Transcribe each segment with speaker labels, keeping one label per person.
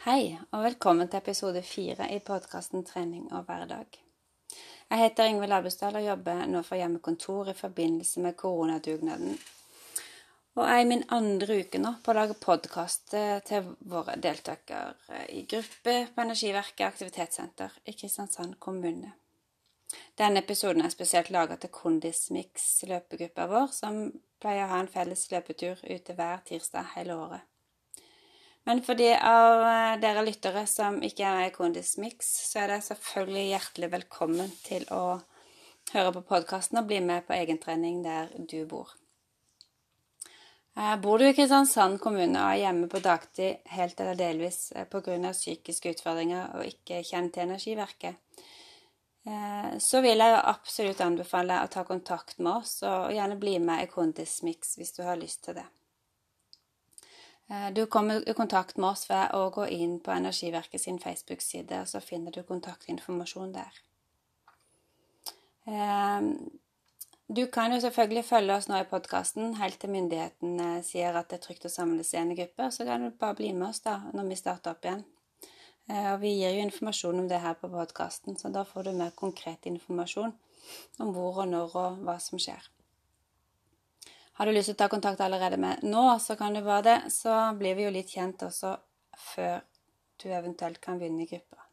Speaker 1: Hei, og velkommen til episode fire i podkasten Trening og hverdag. Jeg heter Ingvild Abusdal og jobber nå fra hjemmekontor i forbindelse med koronadugnaden. Og jeg er i min andre uke nå på å lage podkast til våre deltakere i gruppe på Energiverket aktivitetssenter i Kristiansand kommune. Denne episoden er spesielt laga til Kondismix løpegruppa vår, som pleier å ha en felles løpetur ute hver tirsdag hele året. Men for de av eh, dere lyttere som ikke er i Kondis Mix, så er det selvfølgelig hjertelig velkommen til å høre på podkasten og bli med på egentrening der du bor. Eh, bor du i Kristiansand kommune og er hjemme på dagtid helt eller delvis eh, pga. psykiske utfordringer og ikke kjenner til Energiverket, så vil jeg absolutt anbefale å ta kontakt med oss og gjerne bli med i Kondis Mix hvis du har lyst til det. Eh, du kommer i kontakt med oss ved å gå inn på Energiverket sin Facebook-side, så finner du kontaktinformasjon der. Eh, du kan jo selvfølgelig følge oss nå i podkasten helt til myndighetene sier at det er trygt å samles i en gruppe. Så kan du bare bli med oss da når vi starter opp igjen. Eh, og vi gir jo informasjon om det her på podkasten, så da får du mer konkret informasjon om hvor og når og hva som skjer. Har du lyst til å ta kontakt allerede med nå, så kan du bare det. Så blir vi jo litt kjent også før du eventuelt kan begynne i gruppa.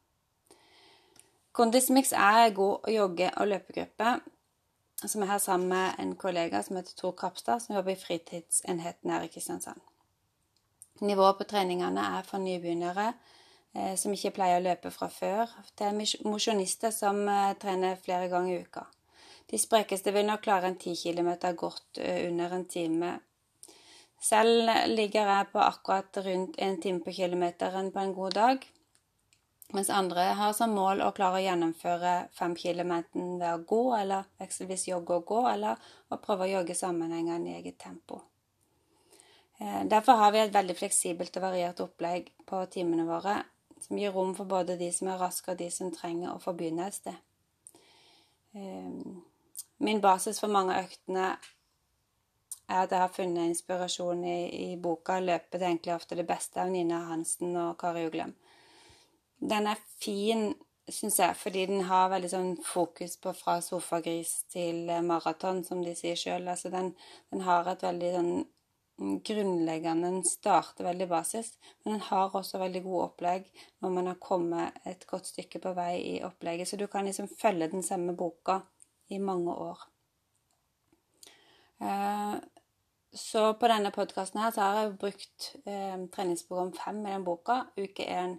Speaker 1: Kondismix er god jogge- og løpegruppe som er her sammen med en kollega som heter Tor Krapstad, som jobber i fritidsenheten her i Kristiansand. Nivået på treningene er for nybegynnere eh, som ikke pleier å løpe fra før, til mosjonister som eh, trener flere ganger i uka. De sprekeste vil nok klare en 10 km godt eh, under en time. Selv ligger jeg på akkurat rundt en time på kilometeren på en god dag, mens andre har som mål å klare å gjennomføre 5 km ved å gå, eller vekselvis jogge og gå, eller å prøve å jogge sammenhengende i eget tempo. Eh, derfor har vi et veldig fleksibelt og variert opplegg på timene våre, som gir rom for både de som er raske, og de som trenger å få begynne et sted. Eh, Min basis for mange av øktene er at jeg har funnet inspirasjon i, i boka 'Løpet egentlig ofte det beste' av Nina Hansen og Kari Uglem. Den er fin, syns jeg, fordi den har veldig sånn fokus på fra sofagris til maraton, som de sier sjøl. Altså den, den, har et veldig sånn grunnleggende Den starter veldig basis, men den har også veldig gode opplegg når man har kommet et godt stykke på vei i opplegget. Så du kan liksom følge den samme boka i mange år. Eh, så på denne podkasten her så har jeg brukt eh, treningsprogram fem i den boka, uke én.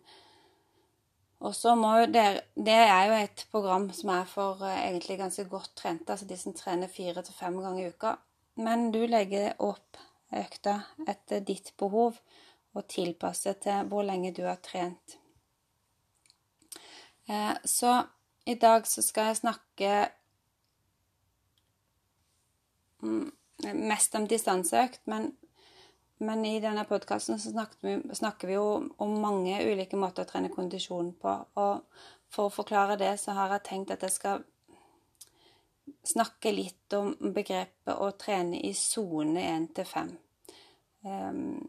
Speaker 1: Og så må jo dere Det er jo et program som er for eh, egentlig ganske godt trente, altså de som trener fire til fem ganger i uka. Men du legger opp økta etter ditt behov og tilpasser til hvor lenge du har trent. Så i dag så skal jeg snakke mest om distanseøkt, men, men i denne podkasten snakker, snakker vi jo om mange ulike måter å trene kondisjon på. Og for å forklare det, så har jeg tenkt at jeg skal snakke litt om begrepet å trene i sone 1 til 5. Ehm,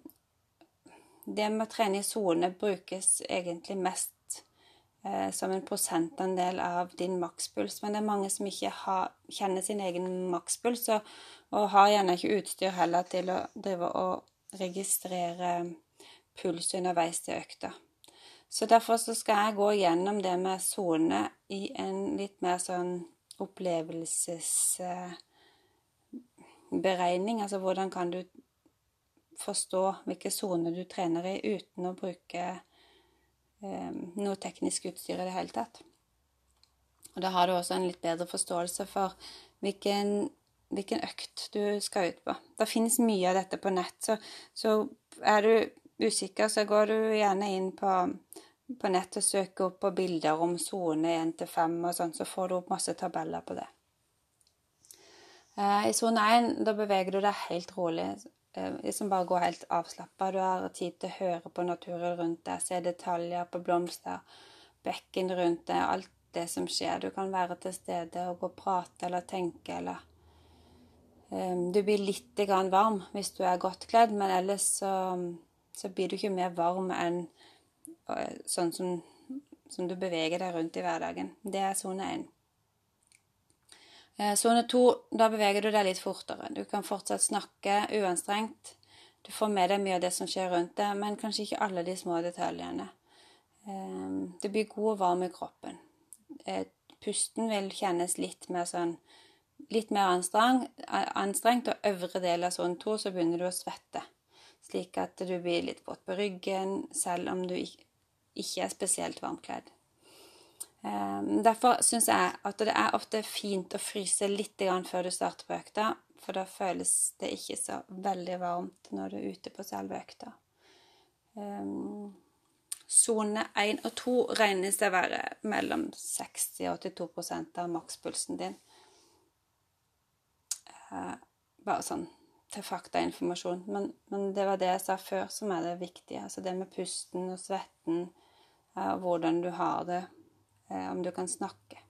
Speaker 1: det med å trene i sone brukes egentlig mest som en prosentandel av din makspuls. Men det er mange som ikke har, kjenner sin egen makspuls, og, og, har gjerne ikke utstyr heller til å drive og registrere puls underveis til økta. Så derfor så skal jeg gå gjennom det med sone i en litt mer sånn opplevelsesberegning. Altså hvordan kan du forstå hvilke soner du trener i uten å bruke Eh, noe teknisk utstyr i det hele tatt. Og da har du også en litt bedre forståelse for hvilken, hvilken økt du skal ut på. Det finnes mye av dette på nett, så, så er du usikker, så går du gjerne inn på, på nett og søker opp på bilder om sone 1 til 5 og sånn, så får du opp masse tabeller på det. Eh, I sone 1 da beveger du deg helt rolig liksom bare gå helt avslappa. Du har tid til å høre på naturen rundt deg, se detaljer på blomster, bekken rundt deg, alt det som skjer. Du kan være til stede og gå og prate eller tenke eller um, Du blir litt varm hvis du er godt kledd, men ellers så, så blir du ikke mer varm enn sånn som, som, du beveger deg rundt i hverdagen. Det er sone én. Sone to, da beveger du deg litt fortere. Du kan fortsatt snakke uanstrengt. Du får med deg mye av det som skjer rundt deg, men kanskje ikke alle de små detaljene. Det blir god og varm i kroppen. Pusten vil kjennes litt mer sånn litt mer anstrengt, og øvre del av sone to, så begynner du å svette. Slik at du blir litt våt på ryggen, selv om du ikke er spesielt varmkledd. Ehm, derfor syns jeg at det er ofte fint å fryse litt før du starter på økta, for da føles det ikke så veldig varmt når du er ute på selve økta. Ehm, sone 1 og 2 regnes til å være mellom 60 og 82 av makspulsen din. Eh, bare sånn til faktainformasjon. Men, men, det var det jeg sa før, som er det viktige. Altså det med pusten og svetten, eh, hvordan du har det, om du kan snakke.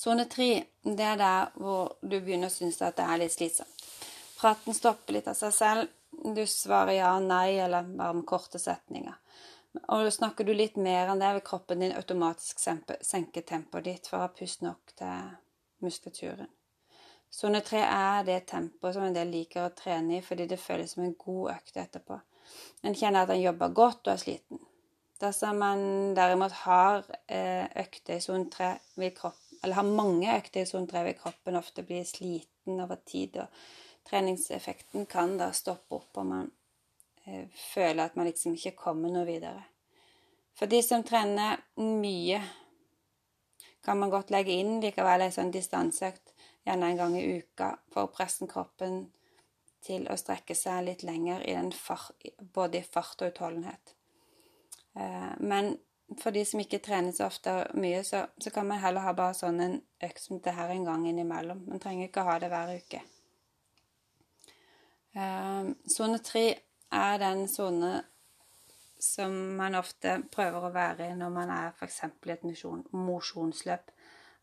Speaker 1: Sone tre, det er der hvor du begynner å synes at det er litt slitsomt. Praten stopper litt av seg selv. Du svarer ja, nei, eller bare med korte setninger. Og snakker du litt mer enn det, vil kroppen din automatisk senke tempoet ditt for å ha pust nok til muskulaturen. Sone tre er det tempoet som en del liker å trene i fordi det føles som en god økt etterpå. En kjenner at en jobber godt og er sliten. Dersom man derimot har eh, økter i sone 3, vil kroppen eller har mange økter i sone 3, vil kroppen ofte bli sliten over tid. Og treningseffekten kan da stoppe opp, og man eh, føler at man liksom ikke kommer noe videre. For de som trener mye, kan man godt legge inn likevel en sånn distanseøkt gjerne en gang i uka, for å presse kroppen til å strekke seg litt lenger i far, både i fart og utholdenhet. Eh, men for de som ikke trener så ofte mye, så, så, kan man heller ha bare sånn en økt som det her en gang innimellom. Man trenger ikke ha det hver uke. Eh, sone tre er den sone som man ofte prøver å være i når man er f.eks. i et mosjonsløp.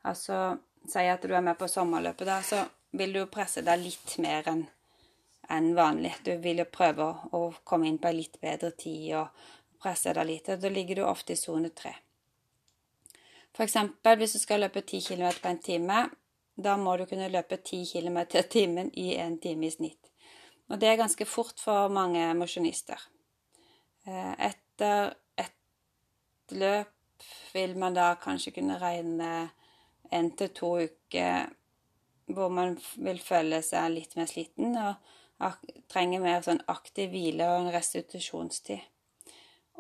Speaker 1: Altså Si at du er med på sommerløpet, da, så vil du presse deg litt mer enn enn vanlig. Du vil jo prøve å, komme inn på en litt bedre tid og presse deg og Da ligger du ofte i sone tre. Eksempel hvis du skal løpe 10 km på en time, da må du kunne løpe 10 km i timen i en time i snitt. Og det er ganske fort for mange mosjonister. Eh, etter et løp vil man da kanskje kunne regne én til to uker hvor man vil føle seg litt mer sliten og trenger mer sånn aktiv hvile og en restitusjonstid.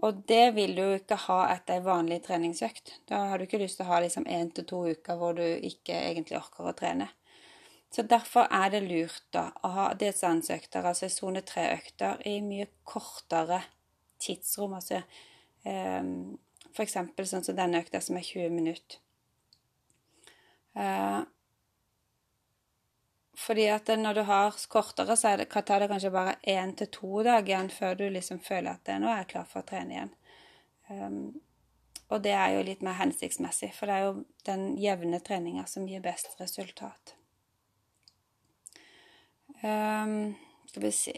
Speaker 1: Og det vil du ikke ha etter ei vanlig treningsøkt. Da har du ikke lyst til å ha liksom én til to uker hvor du ikke egentlig orker å trene. Så derfor er det lurt da å ha distanseøkter, altså sone tre-økter, i mye kortere tidsrom. Altså um, for eksempel sånn som denne økta som er 20 minutter. Eh, fordi at når du har kortere, så det, kan ta det kanskje bare én til to dager igjen før du liksom føler at nå er jeg klar for å trene igjen. Um, og det er jo litt mer hensiktsmessig, for det er jo den jevne treninga som gir best resultat. Um, skal vi se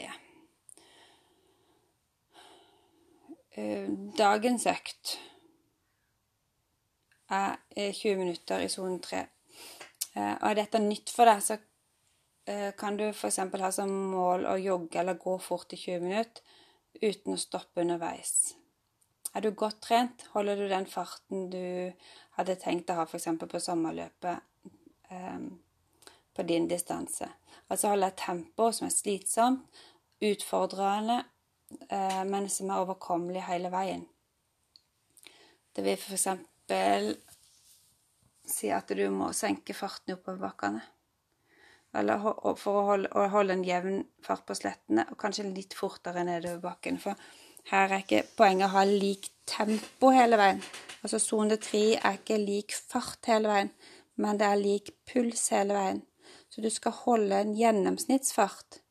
Speaker 1: uh, Dagens økt er 20 minutter i sone 3. Eh, og er dette nytt for deg, så kan du f.eks. ha som mål å jogge eller gå fort i 20 minutter uten å stoppe underveis. Er du godt trent, holder du den farten du hadde tenkt å ha f.eks. på sommerløpet eh, på din distanse. Altså holde et tempo som er slitsomt, utfordrende, eh, men som er overkommelig hele veien. Det vil f.eks si at du må senke farten i oppoverbakkene. Eller for å holde, å holde, en jevn fart på slettene, og kanskje litt fortere nedover bakken. For her er ikke poenget å ha lik tempo hele veien. Altså sone tre er ikke lik fart hele veien, men det er lik puls hele veien. Så du skal holde en gjennomsnittsfart.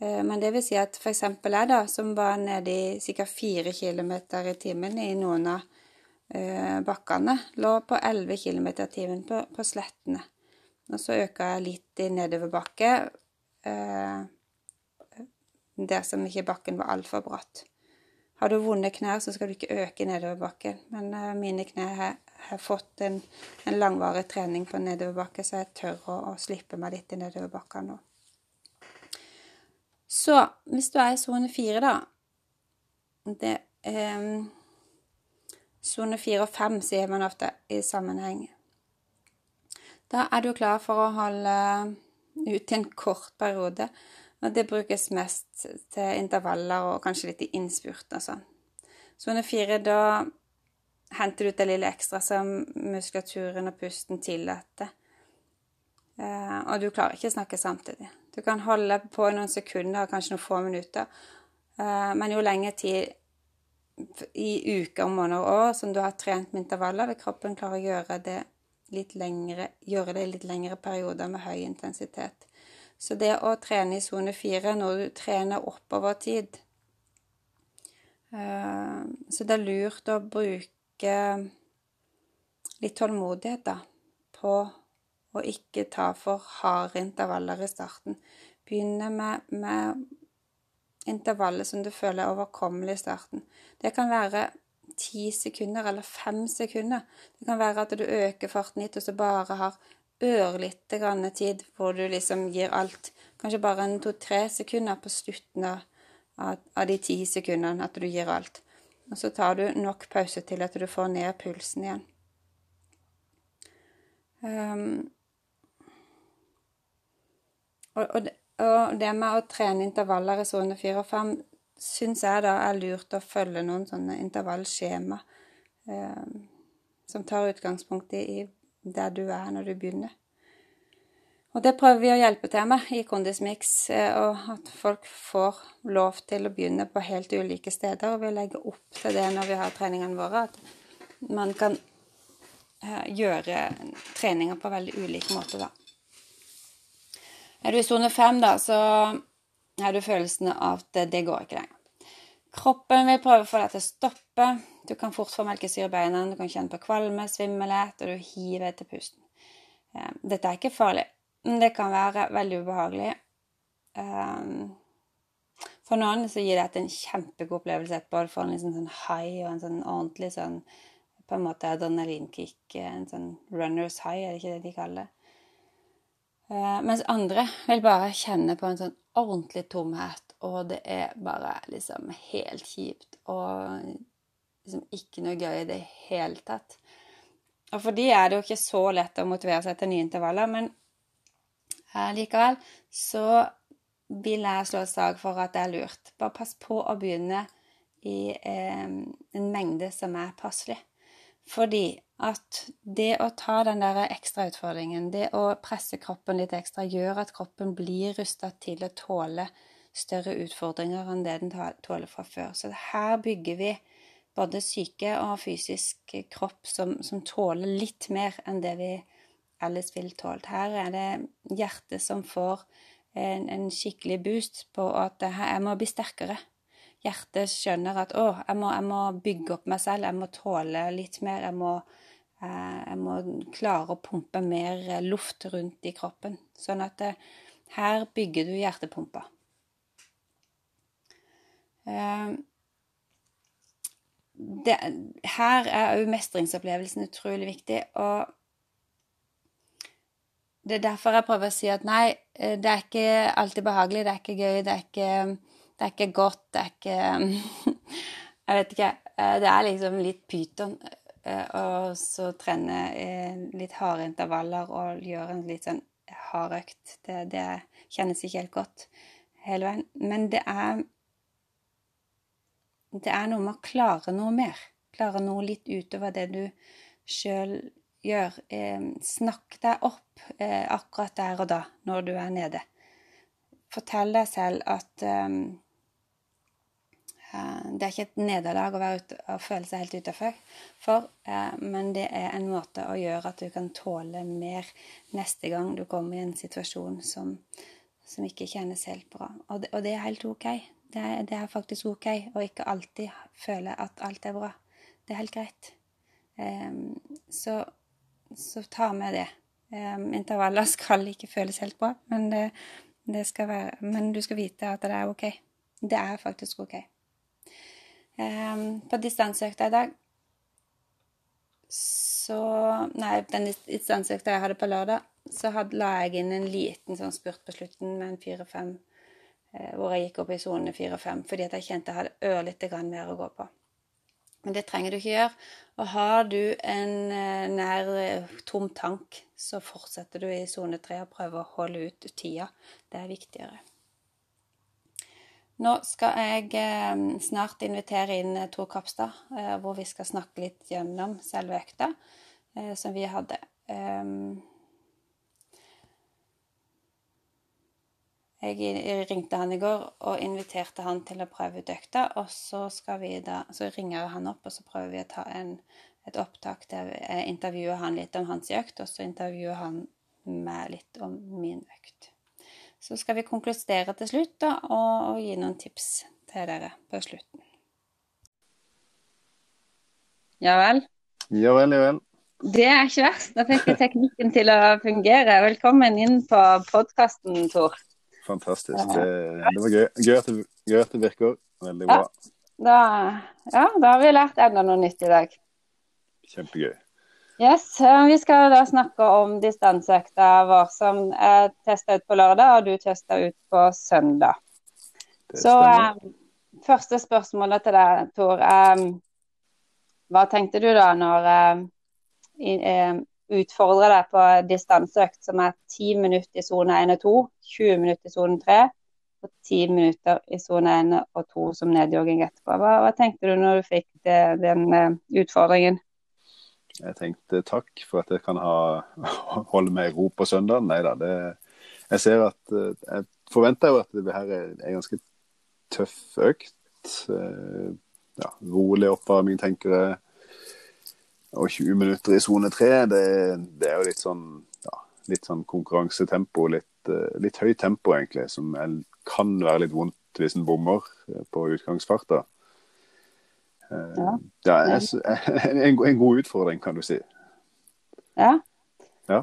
Speaker 1: Eh, men det vil si at f.eks. jeg, da, som var nede i ca. 4 km i timen i noen av Eh, bakkene lå på 11 km i timen på, på, slettene. Og så øka jeg litt i nedoverbakke eh, der som ikke bakken var altfor bratt. Har du vonde knær, så skal du ikke øke nedoverbakken. Men uh, mine knær har, har fått en, en, langvarig trening på nedoverbakke, så jeg tør å, å slippe meg litt i nedoverbakken nå. Så hvis du er i sone fire, da det, um, Sone fire og fem sier man ofte i sammenheng. Da er du klar for å holde ut i en kort periode. Og det brukes mest til intervaller og kanskje litt i innspurt og sånn. Sone fire, da henter du ut det lille ekstra som muskulaturen og pusten tillater. Eh, og du klarer ikke å snakke samtidig. Du kan holde på i noen sekunder, kanskje noen få minutter. Eh, men jo lengre tid i uker, måneder og år som du har trent med intervaller, vil kroppen klare å gjøre det litt lengre, gjøre det i litt lengre perioder med høy intensitet. Så det å trene i sone fire når du trener oppover tid eh, Så det er lurt å bruke litt tålmodighet, da, på å ikke ta for harde intervaller i starten. Begynne med, med intervallet som du føler er overkommelig i starten. Det kan være ti sekunder eller fem sekunder. Det kan være at du øker farten litt, og så bare har ørlite grann tid hvor du liksom gir alt. Kanskje bare en to-tre sekunder på slutten av, av, de ti sekundene at du gir alt. Og så tar du nok pause til at du får ned pulsen igjen. Um, og, og, og det med å trene intervaller i sone 4 og 5 syns jeg da er lurt å følge noen sånne intervallskjema eh, som tar utgangspunkt i der du er når du begynner. Og det prøver vi å hjelpe til med i Kondismix, eh, og at folk får lov til å begynne på helt ulike steder. Og vi legger opp til det når vi har treningene våre, at man kan eh, gjøre treninger på veldig ulike måter, da. Er du i sone fem, da, så har du følelsen av at det går ikke lenger. Kroppen vil prøve å få deg til å stoppe. Du kan fort få melkesyre i beina, du kan kjenne på kvalme, svimmelhet, og du hiver etter pusten. Eh, dette er ikke farlig, men det kan være veldig ubehagelig. Eh, for noen så gir dette en kjempegod opplevelse etterpå. Du får en liksom sånn high og en sånn ordentlig sånn på en måte adrenalinkick. En sånn runners high, er det ikke det de kaller det? Uh, mens andre vil bare kjenne på en sånn ordentlig tomhet, og det er bare liksom helt kjipt og liksom ikke noe gøy i det hele tatt. Og for de er det jo ikke så lett å motivere seg til nye intervaller, men uh, likevel så vil jeg slå et slag for at det er lurt. Bare pass på å begynne i eh, en mengde som er passelig. Fordi at det å ta den der ekstra utfordringen, det å presse kroppen litt ekstra, gjør at kroppen blir rusta til å tåle større utfordringer enn det den tåler fra før. Så her bygger vi både syke og fysisk kropp som, som tåler litt mer enn det vi ellers ville tålt. Her er det hjertet som får en, en skikkelig boost på at jeg må bli sterkere hjertet skjønner at å, jeg må, jeg må, bygge opp meg selv, jeg må tåle litt mer. Jeg må, eh, jeg må klare å pumpe mer luft rundt i kroppen. Sånn at eh, her bygger du hjertepumpa. Eh, det, her er òg mestringsopplevelsen utrolig viktig. og det er derfor jeg prøver å si at nei, det er ikke alltid behagelig, det er ikke gøy, det er ikke det er ikke godt, det er ikke Jeg vet ikke. Eh, det er liksom litt pyton. Eh, og så trene litt harde intervaller og gjøre en litt sånn hard økt. Det, det kjennes ikke helt godt hele veien. Men det er Det er noe med å klare noe mer. Klare noe litt utover det du sjøl gjør. Eh, snakk deg opp akkurat der og da, når du er nede. Fortell deg selv at Eh, det er ikke et nederlag å ute å føle seg helt utafor, for, men det er en måte å gjøre at du kan tåle mer neste gang du kommer i en situasjon som, som ikke kjennes helt bra. Og det, og det er helt OK. Det er, det er, faktisk OK å ikke alltid føle at alt er bra. Det er helt greit. Um, så, så, ta med det. Um, intervaller skal ikke føles helt bra, men, det, det være, men du skal vite at det er OK. Det er faktisk OK. Um, på distanseøkta i dag så Nei, den distanseøkta jeg hadde på lørdag, så hadde, la jeg inn en liten sånn spurt på slutten med en fire-fem, eh, hvor jeg gikk opp i sonene fire-fem, fordi at jeg kjente jeg hadde ørlite grann mer å gå på. Men det trenger du ikke gjøre. Og har du en eh, nær eh, tom tank, så fortsetter du i sone tre og prøver å holde ut tida. Det er viktigere. Nå skal jeg eh, snart invitere inn eh, Tor Kapstad, eh, hvor vi skal snakke litt gjennom selve økta som vi hadde. Jeg ringte han i går og inviterte han til å prøve ut økta. Og så, da, så ringer han opp, og så prøver vi å ta en, et opptak der jeg intervjuer han litt om hans økt, og så intervjuer han meg litt om min økt. Så skal vi konkludere til slutt da, og, gi noen tips til dere på slutten. Ja vel?
Speaker 2: Ja vel, ja vel.
Speaker 1: Det er ikke verst. Da fikk vi teknikken til å fungere. Velkommen inn på podkasten, Tor.
Speaker 2: Fantastisk. Det, det var gøy. Gøy at, det, gøy at, det, virker. Veldig bra. Ja
Speaker 1: da, ja, da har vi lært enda noe nytt i dag.
Speaker 2: Kjempegøy.
Speaker 1: Yes, Vi skal da snakke om distanseøkta vår som er testa ut på lørdag, og du testa ut på søndag. Så um, første spørsmålet til deg, Tor. Um, hva tenkte du da når jeg utfordrer utfordra deg på distanseøkt som er 10 minutter i sone 1 og 2, 20 minutter i sone 3 og 10 minutter i sone 1 og 2 som nedjogging etterpå. Hva, hva, tenkte du når du fikk det, den utfordringen?
Speaker 2: Jeg tenkte takk for at jeg kan ha, holde meg i ro på søndagen. Nei da. Det, jeg ser at eh, Jeg forventer jo at det her er en ganske tøff økt. Eh, ja, rolig oppvarming, tenker jeg. Og 20 minutter i sone 3, det, det, er jo litt sånn, ja, litt sånn konkurransetempo. Litt, eh, litt høyt tempo, egentlig, som kan være litt vondt hvis en bommer på utgangsfarta. Ja. ja en, en, god utfordring, kan du si.
Speaker 1: Ja.
Speaker 2: ja.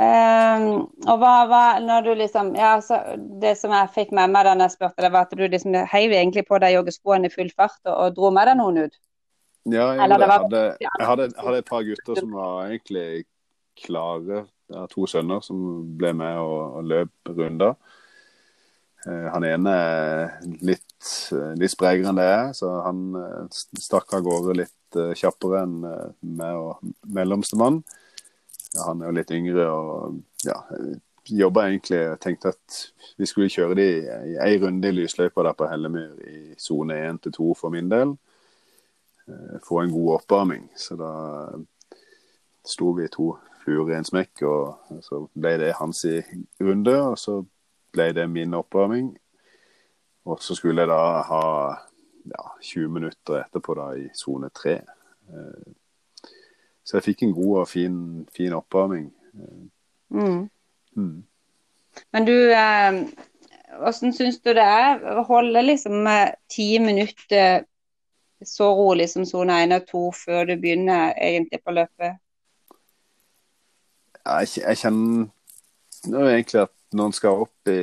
Speaker 1: Um, og hva var når du liksom ja, så Det som jeg fikk med meg da jeg spurte deg, var at du liksom heiv egentlig på deg joggeskoene i full fart og, og, dro med deg noen ut?
Speaker 2: Ja, jeg, var, hadde, jeg hadde, hadde, et par gutter som var egentlig klare. Jeg har to sønner som ble med og, og løp runder. Uh, han ene litt Eh, litt sprekere enn det er, så han eh, stakk av gårde litt eh, kjappere enn meg og mellomstemann. Han er jo litt yngre og ja, jobba egentlig Tenkte at vi skulle kjøre de i ei runde i lysløypa der på Hellemyr i sone 1 til 2 for min del. Få en god oppvarming. Så da sto vi to fluer i en smekk, og så ble det hans i runde. Og så ble det min oppvarming. Og så skulle jeg da ha ja, 20 minutter etterpå da i sone 3. Eh, så jeg fikk en god og fin, fin oppvarming.
Speaker 1: Mm. Mm. Men du, eh, hvordan syns du det er å holde liksom ti minutter så rolig som sone 1 og 2 før du begynner egentlig på løpet?
Speaker 2: Jeg, jeg kjenner egentlig at når en skal opp i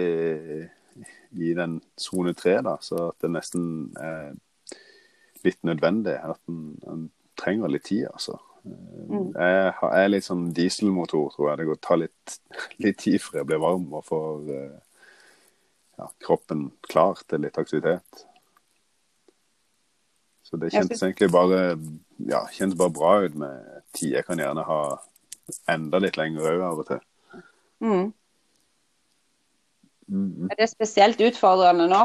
Speaker 2: i den sone tre, da, så at det nesten er litt nødvendig. At en, trenger litt tid, altså. Mm. Jeg, er litt sånn dieselmotor, tror jeg. Det går, tar litt, litt tid før jeg blir varm og får eh, ja, kroppen klar til litt aktivitet. Så det kjentes egentlig bare ja, kjentes bare bra ut med tid. Jeg kan gjerne ha enda litt lenger òg av og til.
Speaker 1: Mm. Mm. Er det spesielt utfordrende nå?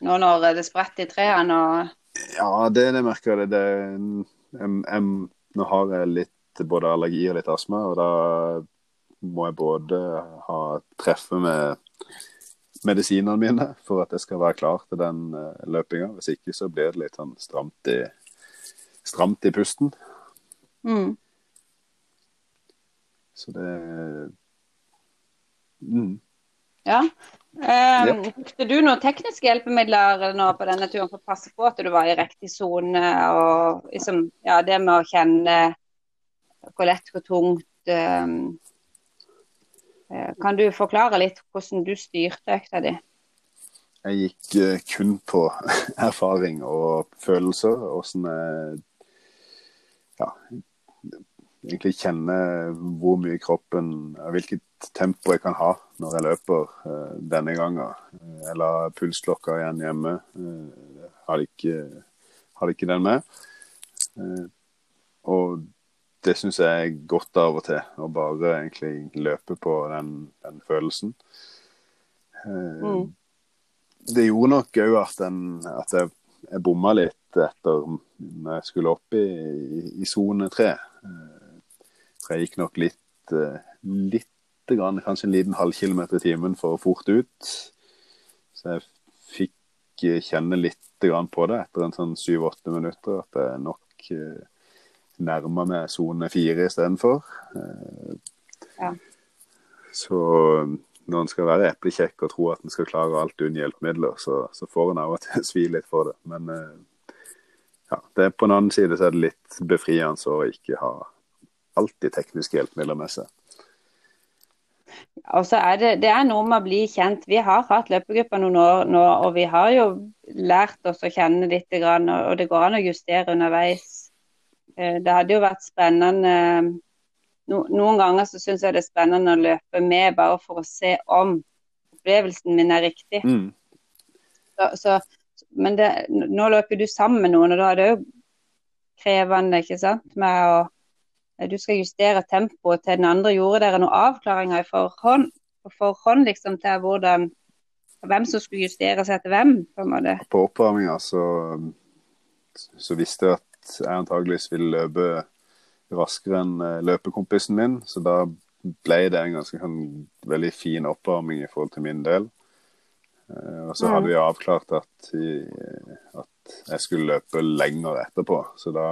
Speaker 1: Nå når det spretter i trærne og
Speaker 2: Ja, det, det merker jeg. Det, jeg, jeg, nå har jeg litt både allergi og litt astma, og da må jeg både ha treffe med medisinene mine for at jeg skal være klar til den uh, løpinga. Hvis ikke så blir det litt sånn stramt i, stramt i pusten.
Speaker 1: Mm.
Speaker 2: Så det mm.
Speaker 1: Ja. Um, Brukte du noen tekniske hjelpemidler nå på denne turen for å passe på at du var i riktig sone? Og liksom, ja, det med å kjenne hvor lett, hvor tungt um, Kan du forklare litt hvordan du styrte økta di?
Speaker 2: jeg gikk uh, kun på erfaring og følelser. Åssen jeg ja, egentlig kjenne hvor mye kroppen Hvilket tempo jeg kan ha når jeg løper uh, denne gangen. Eller la pulsklokka igjen hjemme. Uh, hadde, ikke, hadde ikke den med. Uh, og det syns jeg er godt av og til. Å bare egentlig løpe på den, den følelsen. Mm. Det gjorde nok òg at, at, jeg, jeg bomma litt etter når jeg skulle opp i sone tre. For jeg gikk nok litt, litt grann, kanskje en liten halvkilometer i timen for fort ut. Så jeg fikk kjenne litt grann på det etter en sånn syv-åtte minutter. At jeg nok eh, nærma meg sone fire istedenfor. Eh, ja. Så når en skal være eplekjekk og tro at en skal klare alt uten hjelpemidler, så, så får en av og til svi litt for det. Men eh, ja, det er på en annen side så er det litt befriende å ikke ha alltid tekniske hjelpemidler med seg.
Speaker 1: Og så er det, det er noe med å bli kjent. Vi har hatt løpegrupper noen år nå, og vi har jo lært oss å kjenne litt, og det går an å justere underveis. Eh, det hadde jo vært spennende Noen ganger så syns jeg det er spennende å løpe med bare for å se om opplevelsen min er riktig. Mm. Så, så, men det, nå løper du sammen med noen, og da er det jo krevende ikke sant, med å du skal justere tempoet til den andre. Gjorde dere noen avklaringer i forhånd, på forhånd liksom, til hvordan, hvem som skulle justere seg til hvem? På, en
Speaker 2: oppvarminga så, så, visste jeg at jeg antageligvis ville løpe raskere enn eh, løpekompisen min. Så da ble det en ganske en veldig fin oppvarming i forhold til min del. Eh, og så hadde vi avklart at, at jeg skulle løpe lenger etterpå. Så da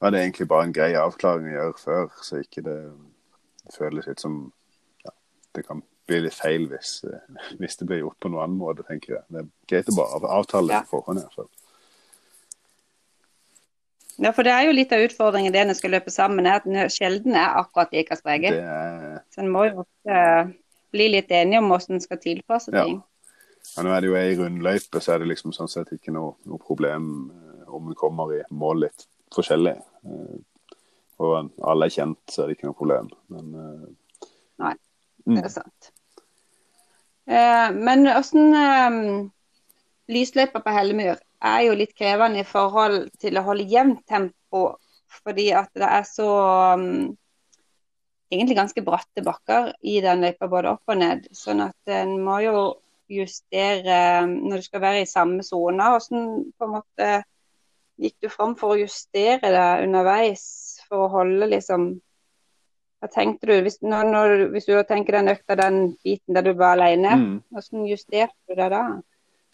Speaker 2: var det egentlig bare en grei avklaring å gjøre før, så ikke det føles litt som ja, Det kan bli litt feil hvis, hvis, det blir gjort på noen annen måte, tenker jeg. Det er greit å bare avtale det på forhånd. i hvert fall.
Speaker 1: Ja, for det er jo litt av utfordringen det når en skal løpe sammen, er at en sjelden er akkurat like streke. Er... Så en må jo ofte bli litt enige om hvordan en skal tilpasse ting.
Speaker 2: Ja, nå er det jo ei rundløype, så er det liksom sånn sett ikke noe, noe problem eh, om en kommer i mål litt forskjellig. Eh, og alle er kjent, så er det ikke noe problem. Men,
Speaker 1: uh, Nei, mm. det er sant. Mm. men åssen uh, Lysløypa på Hellemyr er jo litt krevende i forhold til å holde jevnt tempo, fordi at det er så um, Egentlig ganske bratte bakker i den løypa, både opp og ned. Sånn at en må jo justere når du skal være i samme sone. Hvordan på en måte gikk du fram for å justere det underveis for å holde liksom Hva tenkte du? Hvis, når, når, hvis du tenker den økta, den biten der du var alene, mm. hvordan justerte du det da?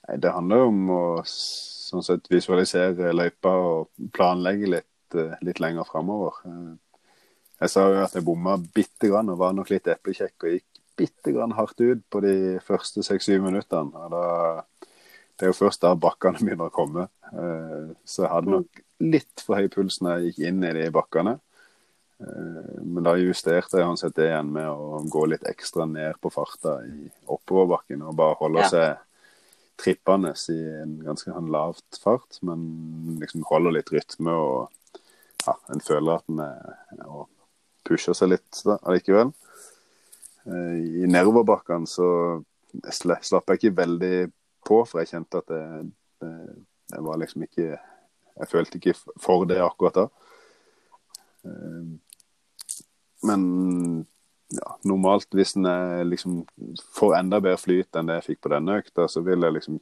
Speaker 2: Nei, det handler jo om å sånn sett visualisere løypa og planlegge litt, eh, litt lenger framover. Eh, jeg sa jo at jeg bomma bitte grann og var nok litt eplekjekk og gikk bitte grann hardt ut på de første seks-syv minuttene. og da det er jo først da bakkene begynner å komme. Eh, så jeg hadde nok litt for høy puls når jeg gikk inn i de bakkene. Eh, men da justerte jeg uansett det igjen med å gå litt ekstra ned på farta i oppoverbakken og bare holde ja. seg trippende i en ganske sånn lavt fart, men liksom holder litt rytme og ja, en føler at en er pusher seg litt da, allikevel. Eh, I nedoverbakkene så slapp jeg ikke veldig på, for jeg kjente at det, det, det, var liksom ikke Jeg følte ikke for det akkurat da. Eh, men ja, normalt, hvis en liksom får enda bedre flyt enn det jeg fikk på denne økta, så vil jeg liksom,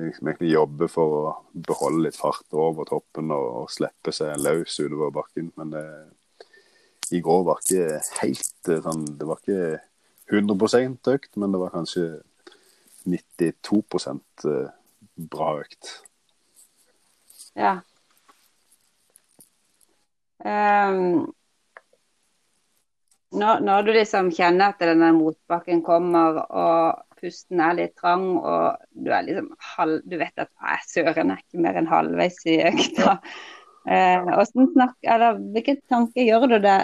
Speaker 2: liksom egentlig jobbe for å beholde litt fart over toppen og, og slippe seg løs utover bakken. Men det, i går var ikke helt eh, sånn Det var ikke 100% økt, men det var kanskje 92 eh, bra økt.
Speaker 1: Ja. Um, når, når, du liksom kjenner at denne motbakken kommer, og pusten er litt trang, og du er liksom halv, du vet at søren er ikke mer enn halvveis i økta. Eh, snakk, hvilke tanker gjør du det?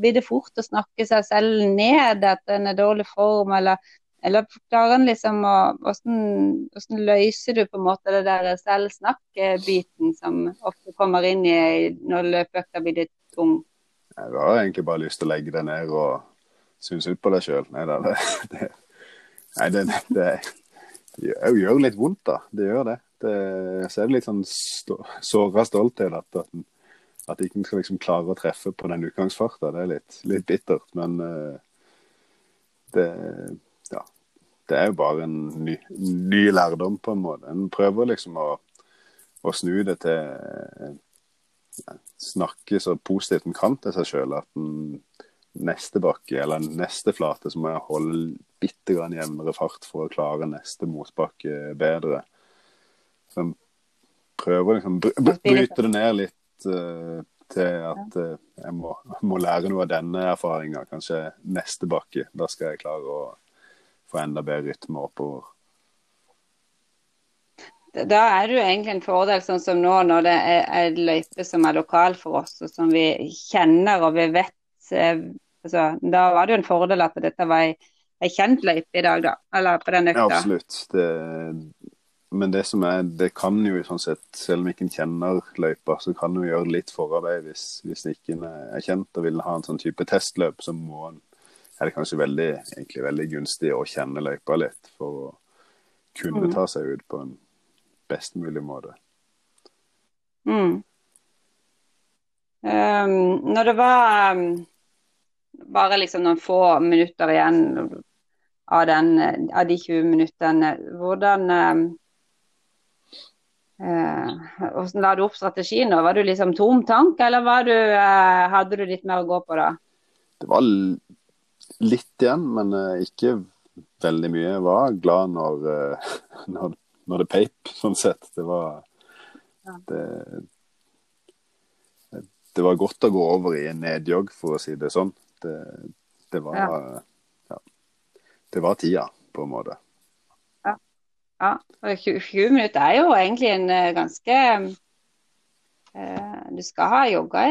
Speaker 1: Blir det fort å snakke seg selv ned at en er dårlig form, eller eller klarer han liksom å hvordan, hvordan, løser du på en måte det der selvsnakk-biten som ofte kommer inn i når løpeøkta blir litt tung?
Speaker 2: Jeg har egentlig bare lyst til å legge deg ned og synes ut på deg sjøl. Nei, det, det, nei, det, det, det gjør litt vondt, da. Det gjør det. det så er det litt sånn såra stolthet at, at, at ikke skal liksom klare å treffe på den utgangsfarta. Det er litt, litt bittert. Men uh, det det er jo bare en ny, ny, lærdom, på en måte. En prøver liksom å, å snu det til ja, Snakke så positivt en kan til seg sjøl. At en neste bakke, eller neste flate, så må jeg holde bitte grann jevnere fart for å klare neste motbakke bedre. Så en prøver liksom br bryte det ned litt uh, til at uh, jeg må, må, lære noe av denne erfaringa. Kanskje neste bakke. Da skal jeg klare å få enda bedre rytme oppover.
Speaker 1: Da er det jo egentlig en fordel sånn som nå, når det er en løype som er lokal for oss, og som vi kjenner og vi vet eh, altså, Da var det jo en fordel at dette var ei, ei kjent løype i dag, da. Eller på den økta.
Speaker 2: Ja, absolutt. Det, men det som er, det kan jo sånn sett, selv om ikke en kjenner løypa, så kan en gjøre litt forarbeid hvis, hvis ikke en er kjent og vil ha en sånn type testløp. Så må en er det kanskje veldig, egentlig veldig gunstig å kjenne løypa litt for å kunne mm. ta seg ut på en best mulig måte.
Speaker 1: Mm. Um, når det var um, bare liksom noen få minutter igjen av, den, av de 20 minuttene, hvordan um, uh, hvordan la du opp strategien? Var du liksom tom tank, eller du, uh, hadde du litt mer å gå på da?
Speaker 2: Det var litt igjen, men uh, ikke veldig mye. Jeg var glad når, uh, når, når, det peip, sånn sett. Det var det, det, var godt å gå over i en nedjogg, for å si det sånn. Det, det var ja. ja. Det var tida, på en måte.
Speaker 1: Ja. ja. 20, 20 minutter er jo egentlig en uh, ganske Du skal ha jogga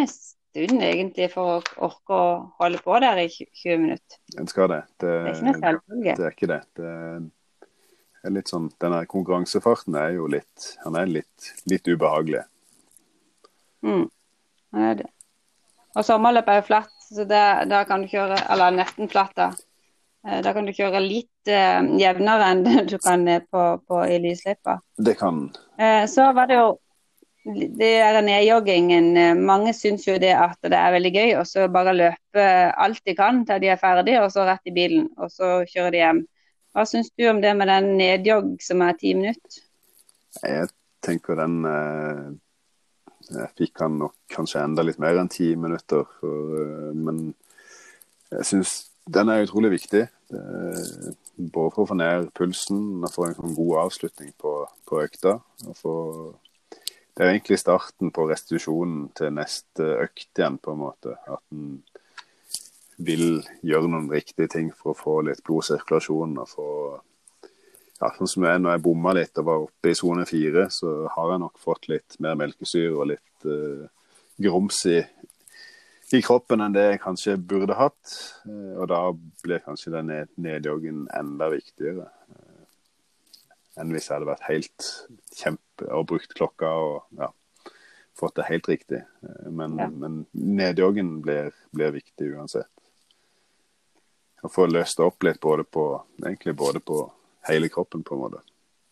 Speaker 1: stund egentlig for å orke å holde på der i 20 minutter.
Speaker 2: En skal det. Det, det er ikke noe selvfølge. Det er ikke det. det er litt sånn, Denne konkurransefarten er jo litt han er litt, litt ubehagelig.
Speaker 1: Mm. Det er det. Og sommerløp er jo flatt, så da kan du kjøre Eller nesten flatt, da. Eh, da kan du kjøre litt eh, jevnere enn du kan på, på, i lysløypa.
Speaker 2: Det kan.
Speaker 1: Eh, så var det jo det er nedjoggingen. Eh, mange syns jo det at det er veldig gøy og så bare løpe alt de kan til de er ferdige, og så rett i bilen, og så kjører de hjem. Hva syns du om det med den nedjogg som er ti minutter?
Speaker 2: Jeg tenker den eh, Jeg fikk han nok kanskje enda litt mer enn ti minutter, for, eh, men jeg syns den er utrolig viktig. både for å få ned pulsen og få en sånn god avslutning på, på økta. og få det er egentlig starten på restitusjonen til neste økt igjen, på en måte. At en vil gjøre noen riktige ting for å få litt blodsirkulasjon. og få ja, sånn som jeg, når jeg bomma litt og var oppe i sone fire, så har jeg nok fått litt mer melkesyre og litt uh, grums i, i, kroppen enn det jeg kanskje burde hatt. Uh, og da blir kanskje den nedjoggen enda viktigere enn hvis jeg hadde vært helt kjempe og brukt klokka og ja, fått det helt riktig. Eh, men, ja. men nedjoggen blir, blir, viktig uansett. Å få løst opp litt både på, egentlig både på hele kroppen, på en måte.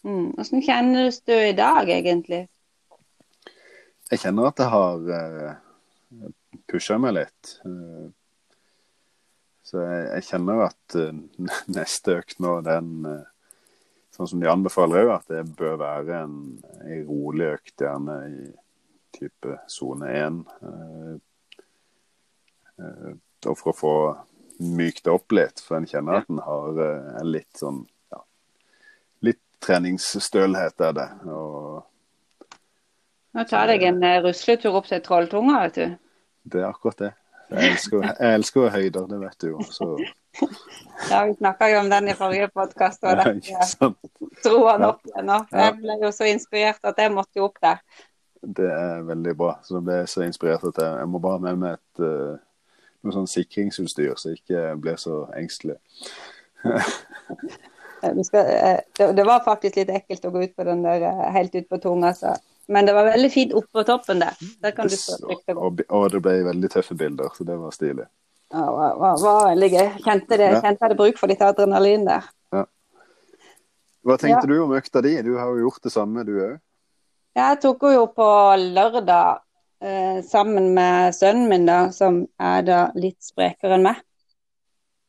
Speaker 1: Mm. Hvordan kjennes du i dag, egentlig?
Speaker 2: Jeg kjenner at jeg har uh, pusha meg litt. Uh, så jeg, jeg, kjenner at uh, neste økt nå, den uh, sånn som de anbefaler òg, at det bør være en, en rolig økt, gjerne i type sone 1. Eh, eh, for å få mykt det opp litt, for en kjenner at en har en litt sånn ja, litt treningsstølhet er det. Og,
Speaker 1: Nå tar jeg en rusletur opp til Trolltunga, vet du.
Speaker 2: Det er akkurat det. Jeg elsker, jeg elsker høyder, det vet du jo. Så.
Speaker 1: Ja, vi snakka jo om den i forrige podkast, og ja, dro han opp igjen. Jeg ble jo så inspirert at jeg måtte jo opp der.
Speaker 2: Det er veldig bra. Så jeg ble så inspirert at jeg, jeg må bare ha med meg et uh, noe sånn sikringsutstyr, så jeg ikke blir så engstelig.
Speaker 1: det, det, var faktisk litt ekkelt å gå ut på den der helt ut på tunga. Så. Men det var veldig fint oppå toppen der. Der kan du stå trygt
Speaker 2: og. Og det ble veldig tøffe bilder, så det var stilig.
Speaker 1: Ja, det var, var, var veldig gøy. Kjente, det, ja. kjente jeg hadde bruk for litt adrenalin der. Ja.
Speaker 2: Hva tenkte ja. du om økta di? Du har jo gjort det samme, du òg?
Speaker 1: Jeg tok henne jo på lørdag eh, sammen med sønnen min, da, som er da litt sprekere enn meg.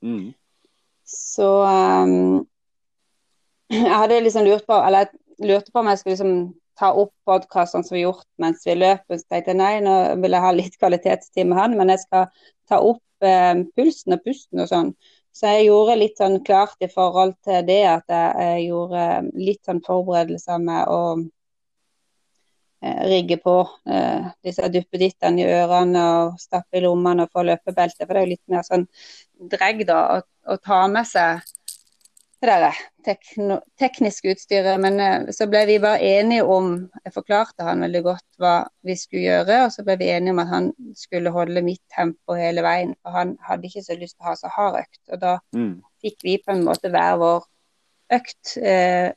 Speaker 1: Mm. Så um, jeg hadde liksom lurt på Eller jeg lurte på om jeg skulle liksom ta opp podkastene som vi har gjort mens vi løper. Så tenkte nei, nå vil jeg ha litt kvalitetstid med han, men jeg skal ta opp eh, pulsen og pusten og sånn. Så jeg gjorde litt sånn klart i forhold til det at jeg, gjorde litt sånn forberedelser med å eh, rigge på eh, disse duppedittene i ørene og stappe i lommene og få løpebelte. For det er jo litt mer sånn dregg da å, å ta med seg det der tekno, tekniske utstyret. Men eh, så ble vi bare enige om Jeg forklarte han veldig godt hva vi skulle gjøre, og så ble vi enige om at han skulle holde mitt tempo hele veien. For han hadde ikke så lyst til å ha så hard økt. Og da mm. fikk vi på en måte hver vår økt. Eh,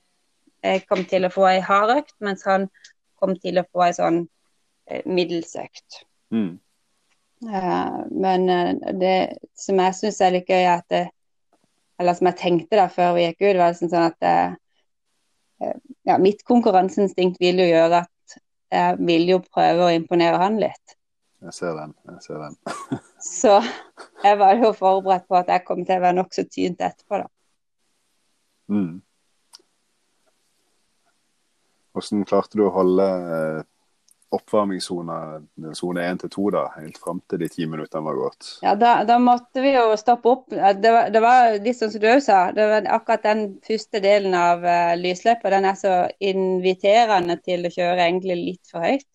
Speaker 1: jeg kom til å få ei hard økt, mens han kom til å få ei sånn eh, middels økt. Mm. Men det som jeg syns er litt gøy, er at eller som jeg tenkte da før vi gikk ut, var liksom sånn at eh, ja, mitt konkurranseinstinkt vil jo gjøre at jeg vil jo prøve å imponere han litt.
Speaker 2: Jeg ser den. jeg ser den.
Speaker 1: så jeg var jo forberedt på at jeg kom til å være nokså tynt etterpå, da. Mm.
Speaker 2: Hvordan klarte du å holde eh, oppvarmingssone sone 1 til 2 da, helt fram til de ti minuttene var gått?
Speaker 1: Ja, da, da, måtte vi jo stoppe opp. Det var, det var litt sånn som du òg sa. det var Akkurat den første delen av uh, lysløpet den er så inviterende til å kjøre egentlig litt for høyt.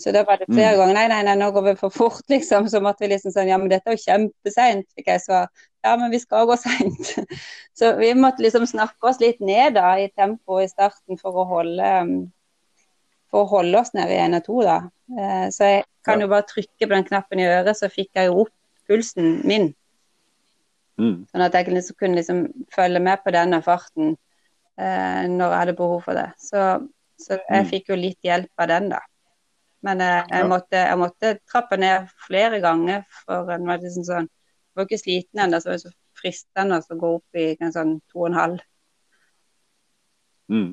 Speaker 1: Så da var det flere mm. ganger nei, nei, nei, nå går vi for fort, liksom. Så måtte vi liksom sånn ja, men dette er jo kjempeseint, fikk jeg svar. Ja, men vi skal gå seint. Så vi måtte liksom snakke oss litt ned da i tempo i starten for å holde um, for å holde oss nede i 1 og to, Da. Eh, så jeg kan jo bare trykke på den knappen i øret, så fikk jeg jo opp pulsen min. Mm. Sånn at jeg liksom kunne liksom følge med på denne farten eh, når jeg hadde behov for det. Så, så jeg mm. fikk jo litt hjelp av den, da. Men eh, jeg, ja. måtte, jeg, måtte, trappe ned flere ganger, for en var liksom sånn Jeg var ikke sliten ennå, så det var så fristende å gå opp i en sånn to og en halv. Mm.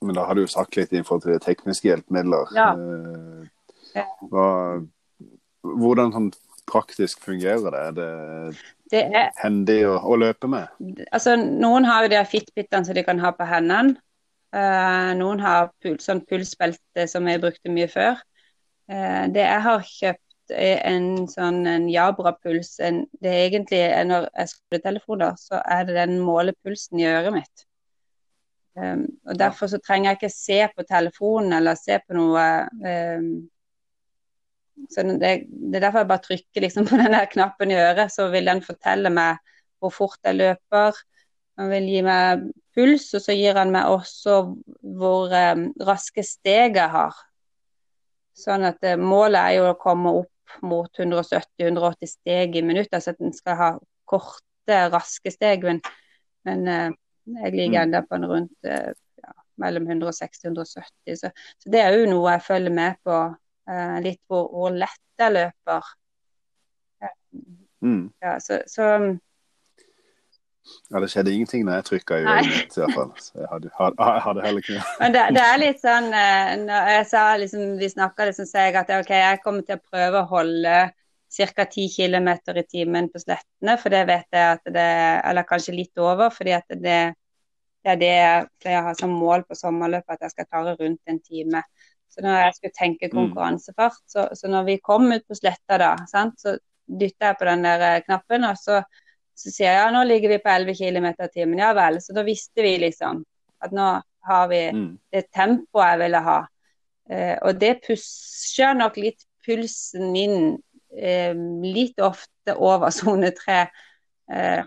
Speaker 2: Men da har du jo sagt litt i forhold til tekniske hjelpemidler. Ja. Eh, hva, hvordan sånn praktisk fungerer det? Er det, det er, hendig å, å, løpe med?
Speaker 1: Altså, noen har jo de fitbitene som de kan ha på hendene. Uh, noen har puls, sånn pulsbelte som jeg brukte mye før. Uh, det jeg har kjøpt er en sånn en Jabra-puls. Det er egentlig når jeg skrur telefoner, så er det den måler pulsen i øret mitt. Um, og Derfor så trenger jeg ikke se på telefonen eller se på noe um, så det, det, er derfor jeg bare trykker liksom på den der knappen i øret, så vil den fortelle meg hvor fort jeg løper. Han vil gi meg puls, og så gir han meg også hvor um, raske steg jeg har. Sånn at uh, målet er jo å komme opp mot 170-180 steg i minuttet, så at en skal ha korte, raske steg. Men, men uh, jeg ligger mm. ennå på en rundt eh, ja, mellom 160 og 170. Så, så, det er jo noe jeg følger med på. Eh, litt hvor, hvor, lett jeg løper. Mm. Ja, så, så,
Speaker 2: ja, det skjedde ingenting da jeg trykka i øyet mitt, i hvert fall. Så jeg hadde, hadde, hadde heller ikke
Speaker 1: Men det, det, er litt sånn eh, Når jeg sa liksom, vi snakka liksom, sa jeg at OK, jeg kommer til å prøve å holde ca. 10 km i timen på slettene, for det vet jeg at det Eller kanskje litt over, fordi at det, det er det jeg pleier å ha som mål på sommerløpet, at jeg skal klare rundt en time. Så når jeg skulle tenke mm. konkurransefart, så, så når vi kom ut på sletta da, sant, så dytta jeg på den der eh, knappen, og så, så sier jeg ja, nå ligger vi på 11 km i timen. Ja vel. Så da visste vi liksom at nå har vi mm. det tempoet jeg ville ha. Eh, og det pusher nok litt pulsen min eh, litt ofte over sone tre. Eh,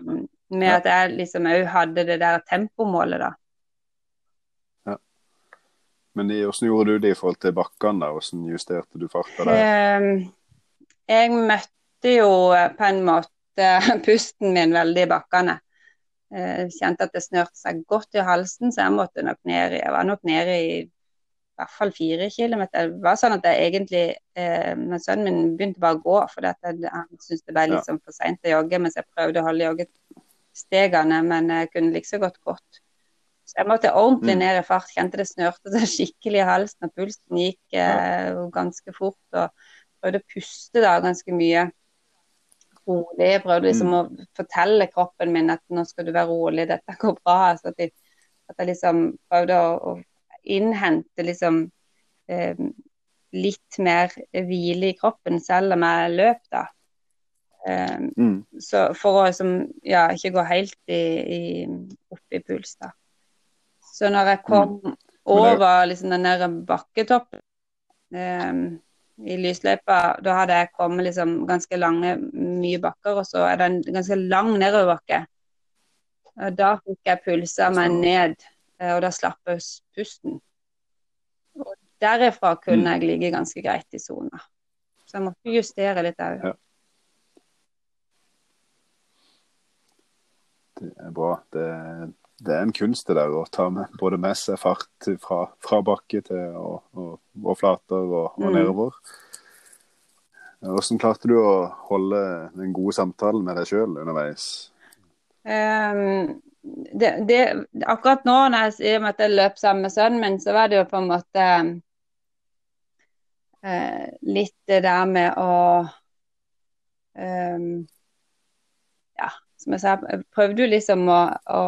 Speaker 1: med ja. at jeg liksom òg hadde det der tempomålet, da.
Speaker 2: Ja. Men hvordan gjorde du det i forhold til bakkene? Hvordan justerte du farta der? Eh,
Speaker 1: jeg møtte jo på en måte pusten min veldig i bakkene. Jeg kjente at det snørte seg godt i halsen, så jeg måtte nok ned Jeg var nok nede i i hvert fall fire kilometer. Det var sånn at jeg egentlig eh, men Sønnen min begynte bare å gå, for han syntes det ble litt sånn for seint å jogge mens jeg prøvde å holde joggestegene, men jeg kunne like så godt gått. Så jeg måtte ordentlig mm. ned i fart. Kjente det snørte seg skikkelig i halsen, og pulsen gikk eh, ganske fort. og prøvde å puste da ganske mye rolig. Jeg prøvde liksom mm. å fortelle kroppen min at nå skal du være rolig, dette går bra. Så at, jeg, at jeg liksom prøvde å, å innhente liksom eh, litt mer hvile i kroppen selv om jeg løp, da. Um, mm. Så for å som, ja, ikke gå helt i, i, opp i puls, da. Så når jeg kom mm. over liksom, den der bakketoppen um, i lysløypa, da hadde jeg kommet liksom ganske lange, mye bakker, og så er det en ganske lang nedoverbakke. Da fikk jeg pulsa meg ned, eh, og da slapp jeg pusten. Og derifra kunne mm. jeg ligge ganske greit i sona. Så jeg måtte justere litt òg. Ja.
Speaker 2: Det er bra. Det, det, er en kunst det der å ta med både med seg fart fra, fra bakke til og, og, og flater og, og mm. nedover. Hvordan klarte du å holde den gode samtalen med deg sjøl underveis?
Speaker 1: Um, det, det, akkurat nå når jeg sier at jeg løp sammen med sønnen min, så var det jo på en måte uh, litt det der med å um, som jeg sa, jeg prøvde jo liksom å, å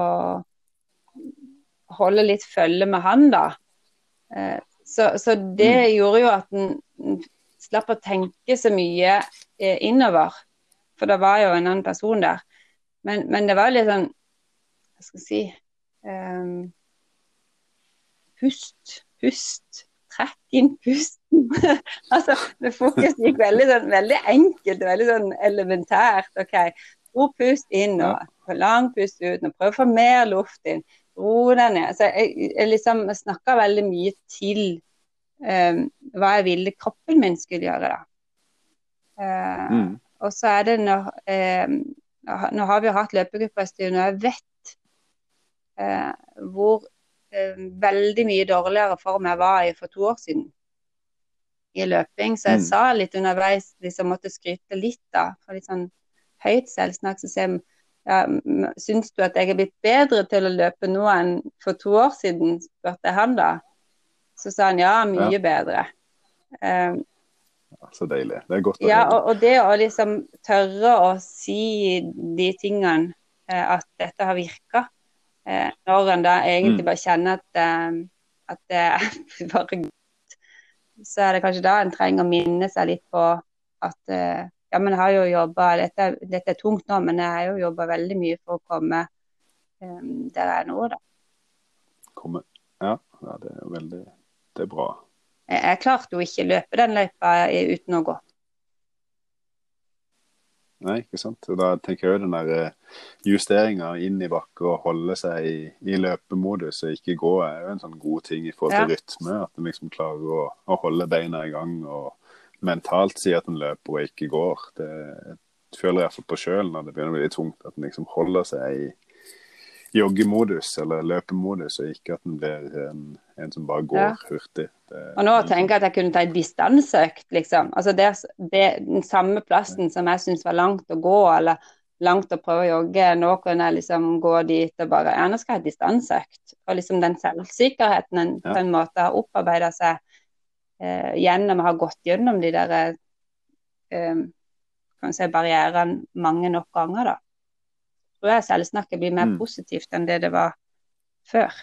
Speaker 1: holde litt følge med han, da. Uh, så, så, det mm. gjorde jo at en slapp å tenke så mye eh, innover. For det var jo en annen person der. Men, men det var litt sånn Hva skal jeg si um, Pust. Pust. Trekk inn pusten. altså, det Fokus gikk veldig, sånn, veldig enkelt, veldig sånn elementært. OK, stor pust inn og lang pust ut. Nå Prøv å få mer luft inn. Ro deg ned. Så jeg, jeg liksom snakka veldig mye til um, hva jeg ville kroppen min skulle gjøre. da. Uh, mm. Og så er det når um, Nå har vi jo hatt løpegruppe en stund, og jeg vet uh, hvor uh, veldig mye dårligere form jeg var i for to år siden i løping. Så jeg mm. sa litt underveis, liksom måtte skryte litt da, for litt sånn høyt selvsnakk. Så jeg ja, syns du at jeg er blitt bedre til å løpe nå enn for to år siden, spurte jeg han da. Så sa han ja, mye ja. bedre. Um,
Speaker 2: så deilig. Det er godt å
Speaker 1: ja, høre. Og, og, det å liksom tørre å si de tingene, eh, at dette har virka, eh, når en da egentlig mm. bare kjenner at, eh, at det er bare godt, så er det kanskje da en trenger å minne seg litt på at eh, ja, men jeg har jo jobba dette, dette, er tungt nå, men jeg har jo jobba veldig mye for å komme um, der jeg er nå, da.
Speaker 2: Komme. Ja, ja, det er jo veldig det er bra.
Speaker 1: Jeg klarte jo ikke løpe den løypa uten å gå.
Speaker 2: Nei, ikke sant. Da tenker jeg jo den der eh, justeringa inn i bakke og holde seg i, i, løpemodus og ikke gå, er jo en sånn god ting i forhold til ja. rytme. At en liksom klarer å, å, holde beina i gang og mentalt si at en løper og ikke går. Det føler jeg iallfall på sjøl når det begynner å bli tungt, at en liksom holder seg i joggemodus eller løpemodus, og ikke at en blir en, en som bare går ja. hurtig.
Speaker 1: Det, og nå tenker jeg at jeg kunne ta en distanseøkt, liksom. Altså det, det, den samme plassen som jeg syns var langt å gå, eller langt å prøve å jogge, nå kunne jeg liksom gå dit og bare Ja, nå skal jeg ha distanseøkt. Og liksom den selvsikkerheten en ja. på en måte har opparbeida seg eh, gjennom å ha gått gjennom de der eh, si, barrierene mange nok ganger, da tror jeg selvsnakket blir mer mm. positivt enn det det var før.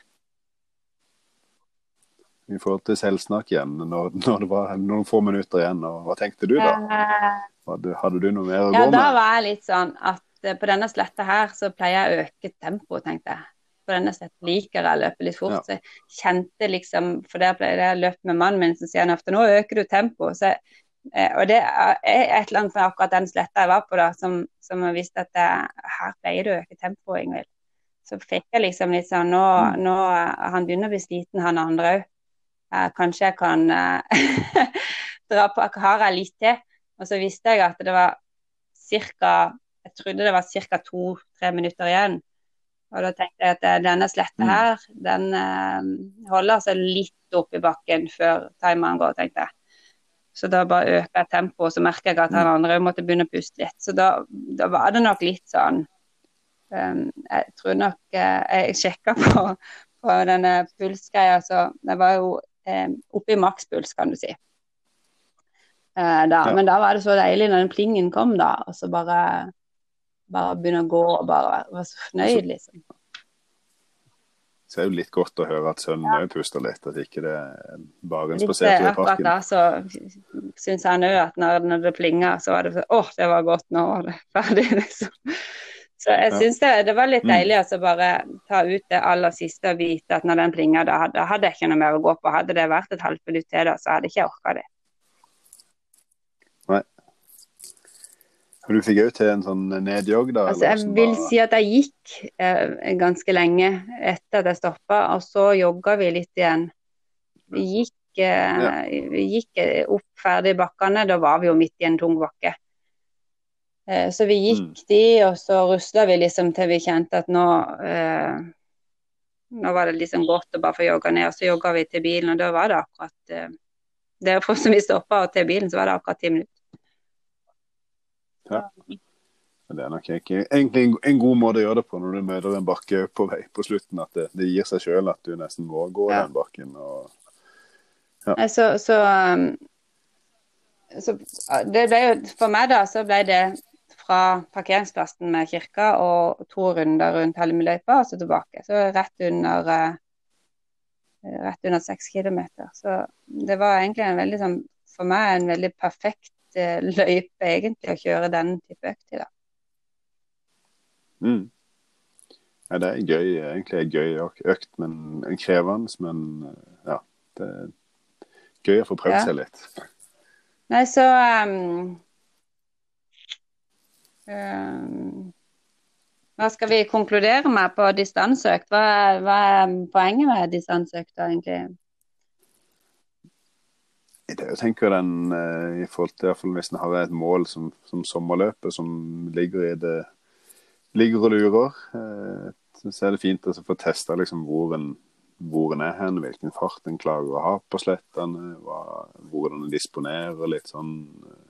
Speaker 2: I forhold til selvsnakk igjen, når, når, det var noen få minutter igjen, og hva tenkte du da? Eh, hadde, hadde du noe mer å
Speaker 1: ja,
Speaker 2: gå med?
Speaker 1: Ja, Da var jeg litt sånn at eh, på denne sletta her så pleier jeg å øke tempoet, tenkte jeg. På denne sletta liker jeg å løpe litt fort. Ja. Så jeg kjente liksom, for der ble jeg løp med mannen min, så sier han ofte nå øker du tempoet. Jeg Eh, og det er et eller annet med akkurat den sletta jeg var på, da, som, som jeg visste at det, her pleier du å øke tempoet, Ingvild. Så fikk jeg liksom litt sånn Nå, mm. nå han begynner å bli sliten, han andre òg. Eh, kanskje jeg kan eh, dra på Har jeg litt til? Og så visste jeg at det var ca. Jeg trodde det var ca. to-tre minutter igjen. Og da tenkte jeg at eh, denne sletta mm. her, den eh, holder seg litt opp i bakken før timeren går, tenkte jeg. Så da bare øker jeg tempoet, så merker jeg at han mm. andre måtte begynne å puste litt. Så da, da var det nok litt sånn um, Jeg tror nok Jeg sjekka på, på denne pulsgreia, så det var jo um, oppe i makspuls, kan du si. Uh, da. Men da var det så deilig når den plingen kom, da, og så bare, bare begynne å gå og bare være så fornøyd, liksom.
Speaker 2: Så det er jo litt godt å høre at sønnen òg ja. puster litt, at ikke det er bare en spasertur i parken. Akkurat
Speaker 1: da så syns han òg at når, når, det plinger, så var det sånn Å, det var godt, nå var det ferdig, liksom. Så jeg syns det, det, var litt mm. deilig å altså, bare ta ut det aller siste og vite at når den plinger, da hadde, hadde, jeg ikke noe mer å gå på. Hadde det vært et halvt minutt til da, så hadde jeg ikke orka det.
Speaker 2: Du fikk òg til en sånn nedjogg, da?
Speaker 1: Altså, jeg vil bare... si at jeg gikk eh, ganske lenge etter at jeg stoppa, og så jogga vi litt igjen. Vi gikk, eh, ja. gikk eh, opp ferdig bakkene, da var vi jo midt i en tung bakke. Eh, så vi gikk mm. de, og så rusla vi liksom til vi kjente at nå eh, Nå var det liksom godt å bare få jogga ned, og så jogga vi til bilen, og da var det akkurat eh, Derfor som vi stoppa og til bilen, så var det akkurat ti minutter.
Speaker 2: Ja. Det er nok ikke, egentlig en, en, god måte å gjøre det på når du møter en bakke på vei på slutten. At det, det gir seg sjøl at du nesten må gå ja. den bakken. Og,
Speaker 1: ja. Så, så, um, så, det ble jo For meg, da, så ble det fra parkeringsplassen med kirka og to runder rundt Helmeløypa og så tilbake. Så rett under uh, rett under seks kilometer. Så det var egentlig en veldig sånn, for meg en veldig perfekt Eh, løype egentlig å kjøre den type økt i. da.
Speaker 2: Mm. Ja, det er gøy, egentlig er gøy økt, men krevende. Men eh, ja, det er gøy å få prøvd ja. seg litt.
Speaker 1: Nei, så um, um, Hva skal vi konkludere med på distanseøkt? Hva, hva er poenget med distanseøkta, egentlig?
Speaker 2: Jeg tenker den eh, i forhold til fall hvis en har et mål som, som sommerløpet, som ligger i det ligger og lurer, eh, så er det fint å få testa liksom, hvor, en, hvor en er hen, hvilken fart en klarer å ha på slettene, hvordan en disponerer litt sånn eh,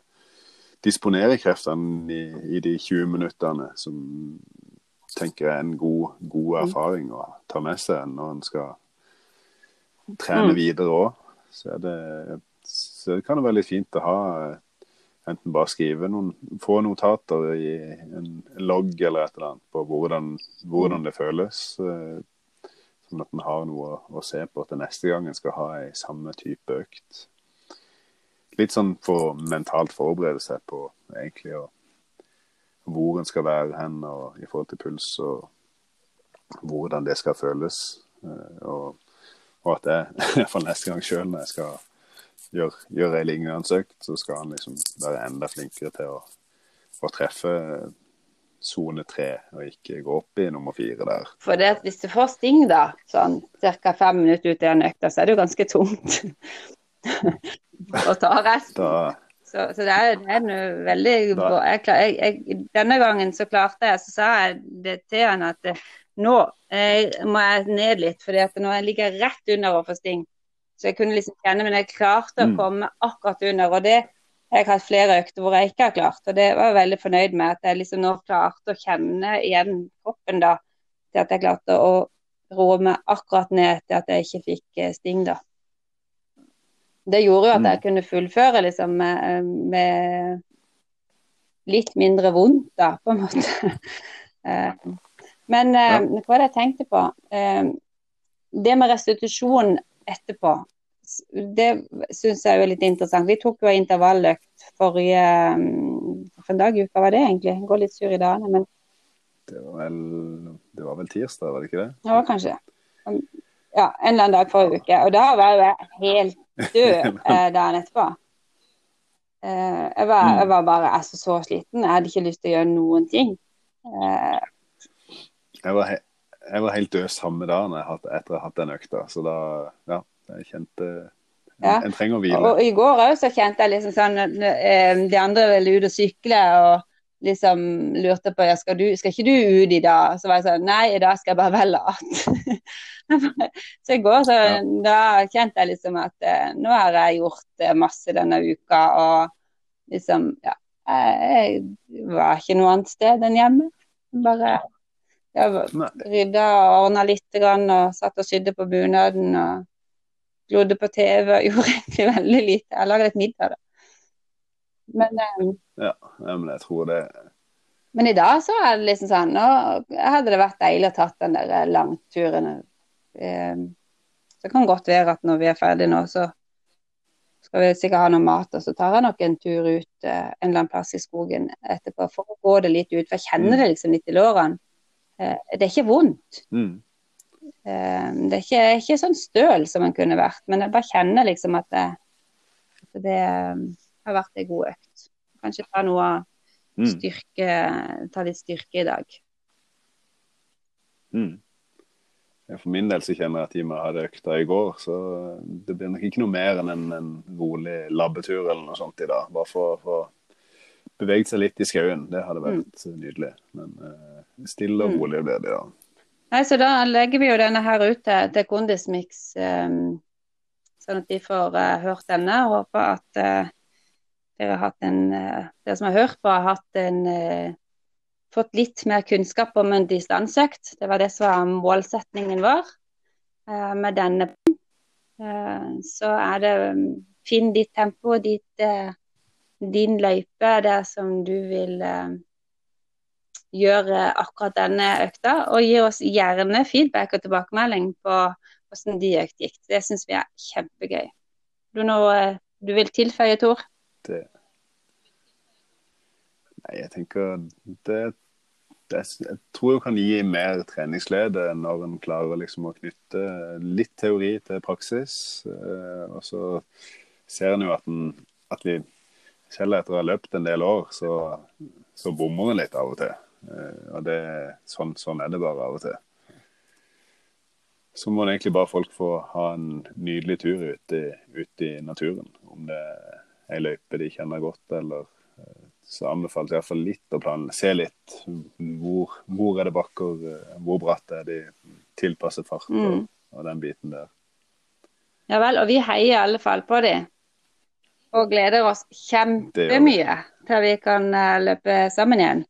Speaker 2: Disponerer kreftene i, i, de 20 minuttene, som tenker jeg er en god, god mm. erfaring å ta med seg når en skal trene mm. videre òg. Så er det så det kan det være litt fint å ha enten bare skrive noen få notater i en logg eller et eller annet på hvordan, hvordan det føles. Eh, sånn at en har noe å se på til neste gang en skal ha ei samme type økt. Litt sånn for mentalt forberede seg på egentlig og hvor en skal være hen og i forhold til puls og hvordan det skal føles. Eh, og, og at jeg, iallfall neste gang sjøl når jeg skal gjør, gjør ei lignende økt, så skal han liksom være enda flinkere til å, å treffe sone tre, og ikke gå opp i nummer fire der.
Speaker 1: For det, hvis du får sting, da, sånn ca. fem minutter ut i den økta, så er det jo ganske tungt å ta resten. Da, så, så, det er, det er noe veldig jeg, jeg, jeg, Denne gangen så klarte jeg, så sa jeg det til han at nå eh, må jeg ned litt, for nå ligger jeg rett under å få sting. Så jeg kunne liksom kjenne, men jeg klarte å mm. komme akkurat under. Og det jeg har hatt flere økter hvor jeg ikke har klart. Og det var jeg veldig fornøyd med. At jeg liksom nå klarte å kjenne igjen kroppen da. Til at jeg klarte å roe meg akkurat ned til at jeg ikke fikk eh, sting da. Det gjorde jo at jeg mm. kunne fullføre liksom med, med litt mindre vondt, da, på en måte. Eh, men ja. hva var det jeg tenkte på? Det med restitusjon etterpå det syns jeg er litt interessant. Vi tok jo intervalløkt forrige For en dag i uka var det egentlig? Jeg Går litt sur i dagene, men
Speaker 2: det var, vel, det var vel tirsdag, var det ikke det?
Speaker 1: Det var kanskje Ja, en eller annen dag forrige uke. Og da var jeg helt død eh, dagen etterpå. Eh, jeg, var, jeg, var, bare altså, så sliten. Jeg hadde ikke lyst til å gjøre noen ting. Eh,
Speaker 2: jeg, var jeg var helt død samme dagen etter å ha hatt den økta. Så da, ja jeg kjente ja. En trenger å hvile.
Speaker 1: Og, I går òg så kjente jeg liksom sånn eh, De andre ville ut og sykle og liksom lurte på ja, skal, du, skal ikke du ut i dag. Så var jeg sånn Nei, i dag skal jeg bare velge at. så i går så ja. da kjente jeg liksom at eh, nå har jeg gjort eh, masse denne uka, og liksom Ja. Jeg, jeg var ikke noe annet sted enn hjemme. Bare jeg rydda og ordna litt og satt og sydde på bunaden og glodde på TV og gjorde egentlig veldig lite. Jeg lagde litt middag, da. Men, um,
Speaker 2: ja, men jeg tror det
Speaker 1: Men i dag så er det liksom sånn Nå hadde det vært deilig å tatt den der eh, langturen. Um, så det kan godt være at når vi er ferdige nå, så skal vi sikkert ha noe mat, og så tar jeg nok en tur ut uh, en eller annen plass i skogen etterpå for å gå det litt ut. For jeg kjenner det liksom litt i lårene. Uh, det er ikke vondt. Mm. Uh, det er ikke, ikke, sånn støl som en kunne vært, men jeg bare kjenner liksom at det, at det har vært ei god økt. Kanskje ta noe mm. styrke, ta litt styrke i dag.
Speaker 2: Mm. For min del så kjenner jeg at i og med jeg hadde økta i går, så det blir nok ikke noe mer enn en, en rolig labbetur eller noe sånt i dag. Bare for å beveget seg litt i skauen. Det hadde vært mm. nydelig. Men uh, stille og mm. rolig blir det, ja.
Speaker 1: Nei, så Da legger vi jo denne her ut til, Kondismix, um, sånn at de får uh, hørt denne. og Håper at uh, dere, en, uh, dere som har hørt på, har hatt en fått litt mer kunnskap om en distanseøkt. Det var det som var målsetningen vår med denne. Så er det um, finn ditt tempo, ditt, din løype, det som du vil gjøre akkurat denne økta. Og gi oss gjerne feedback og tilbakemelding på hvordan de økt gikk. Det syns vi er kjempegøy. Du noe du vil tilføye, Tor? Det
Speaker 2: Nei, jeg tenker det jeg tror jeg kan gi mer treningsglede når en klarer liksom å knytte litt teori til praksis. Eh, og så ser en jo at, den, at vi, selv etter å ha løpt en del år, så, så bommer en litt av og til. Eh, og det, sånn, sånn, er det bare av og til. Så må det egentlig bare folk få ha en nydelig tur ute, ute i naturen. Om det er ei løype de kjenner godt, eller eh, så anbefales iallfall litt å planlegge. Se litt hvor, hvor, er det bakker, hvor bratt er de, tilpasset fart og, mm. og, den biten der.
Speaker 1: Ja vel, og vi heier i alle fall på de. Og gleder oss kjempemye til vi kan løpe sammen igjen.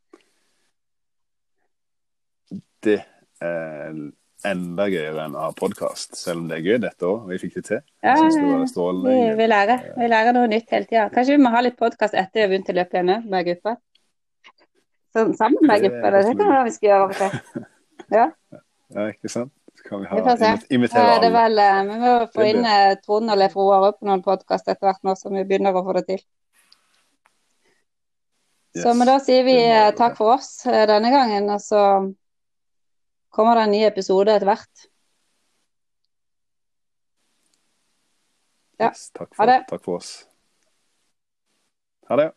Speaker 2: Det eh, enda gøyere enn å ha podkast, selv om det er gøy dette òg. Vi fikk det til.
Speaker 1: Ja, vi, vi, lærer. vi lærer noe nytt hele tida. Kanskje vi må ha litt podkast etter vi har begynt å løpe igjen med gruppa? Sånn, sammen med gruppa, det kan være vi skal gjøre av og til. Ja.
Speaker 2: ja, ikke sant. Kan vi
Speaker 1: ha, vi invitere alle. Vel, eh, vi må få inn eh, Trond og Leif Roar på noen podkast etter hvert nå som vi begynner å få det til. Yes. Så men da sier vi eh, takk for oss denne gangen. og så kommer det en ny episode etter hvert.
Speaker 2: Ja. Yes, takk, for, takk for oss. Ha det.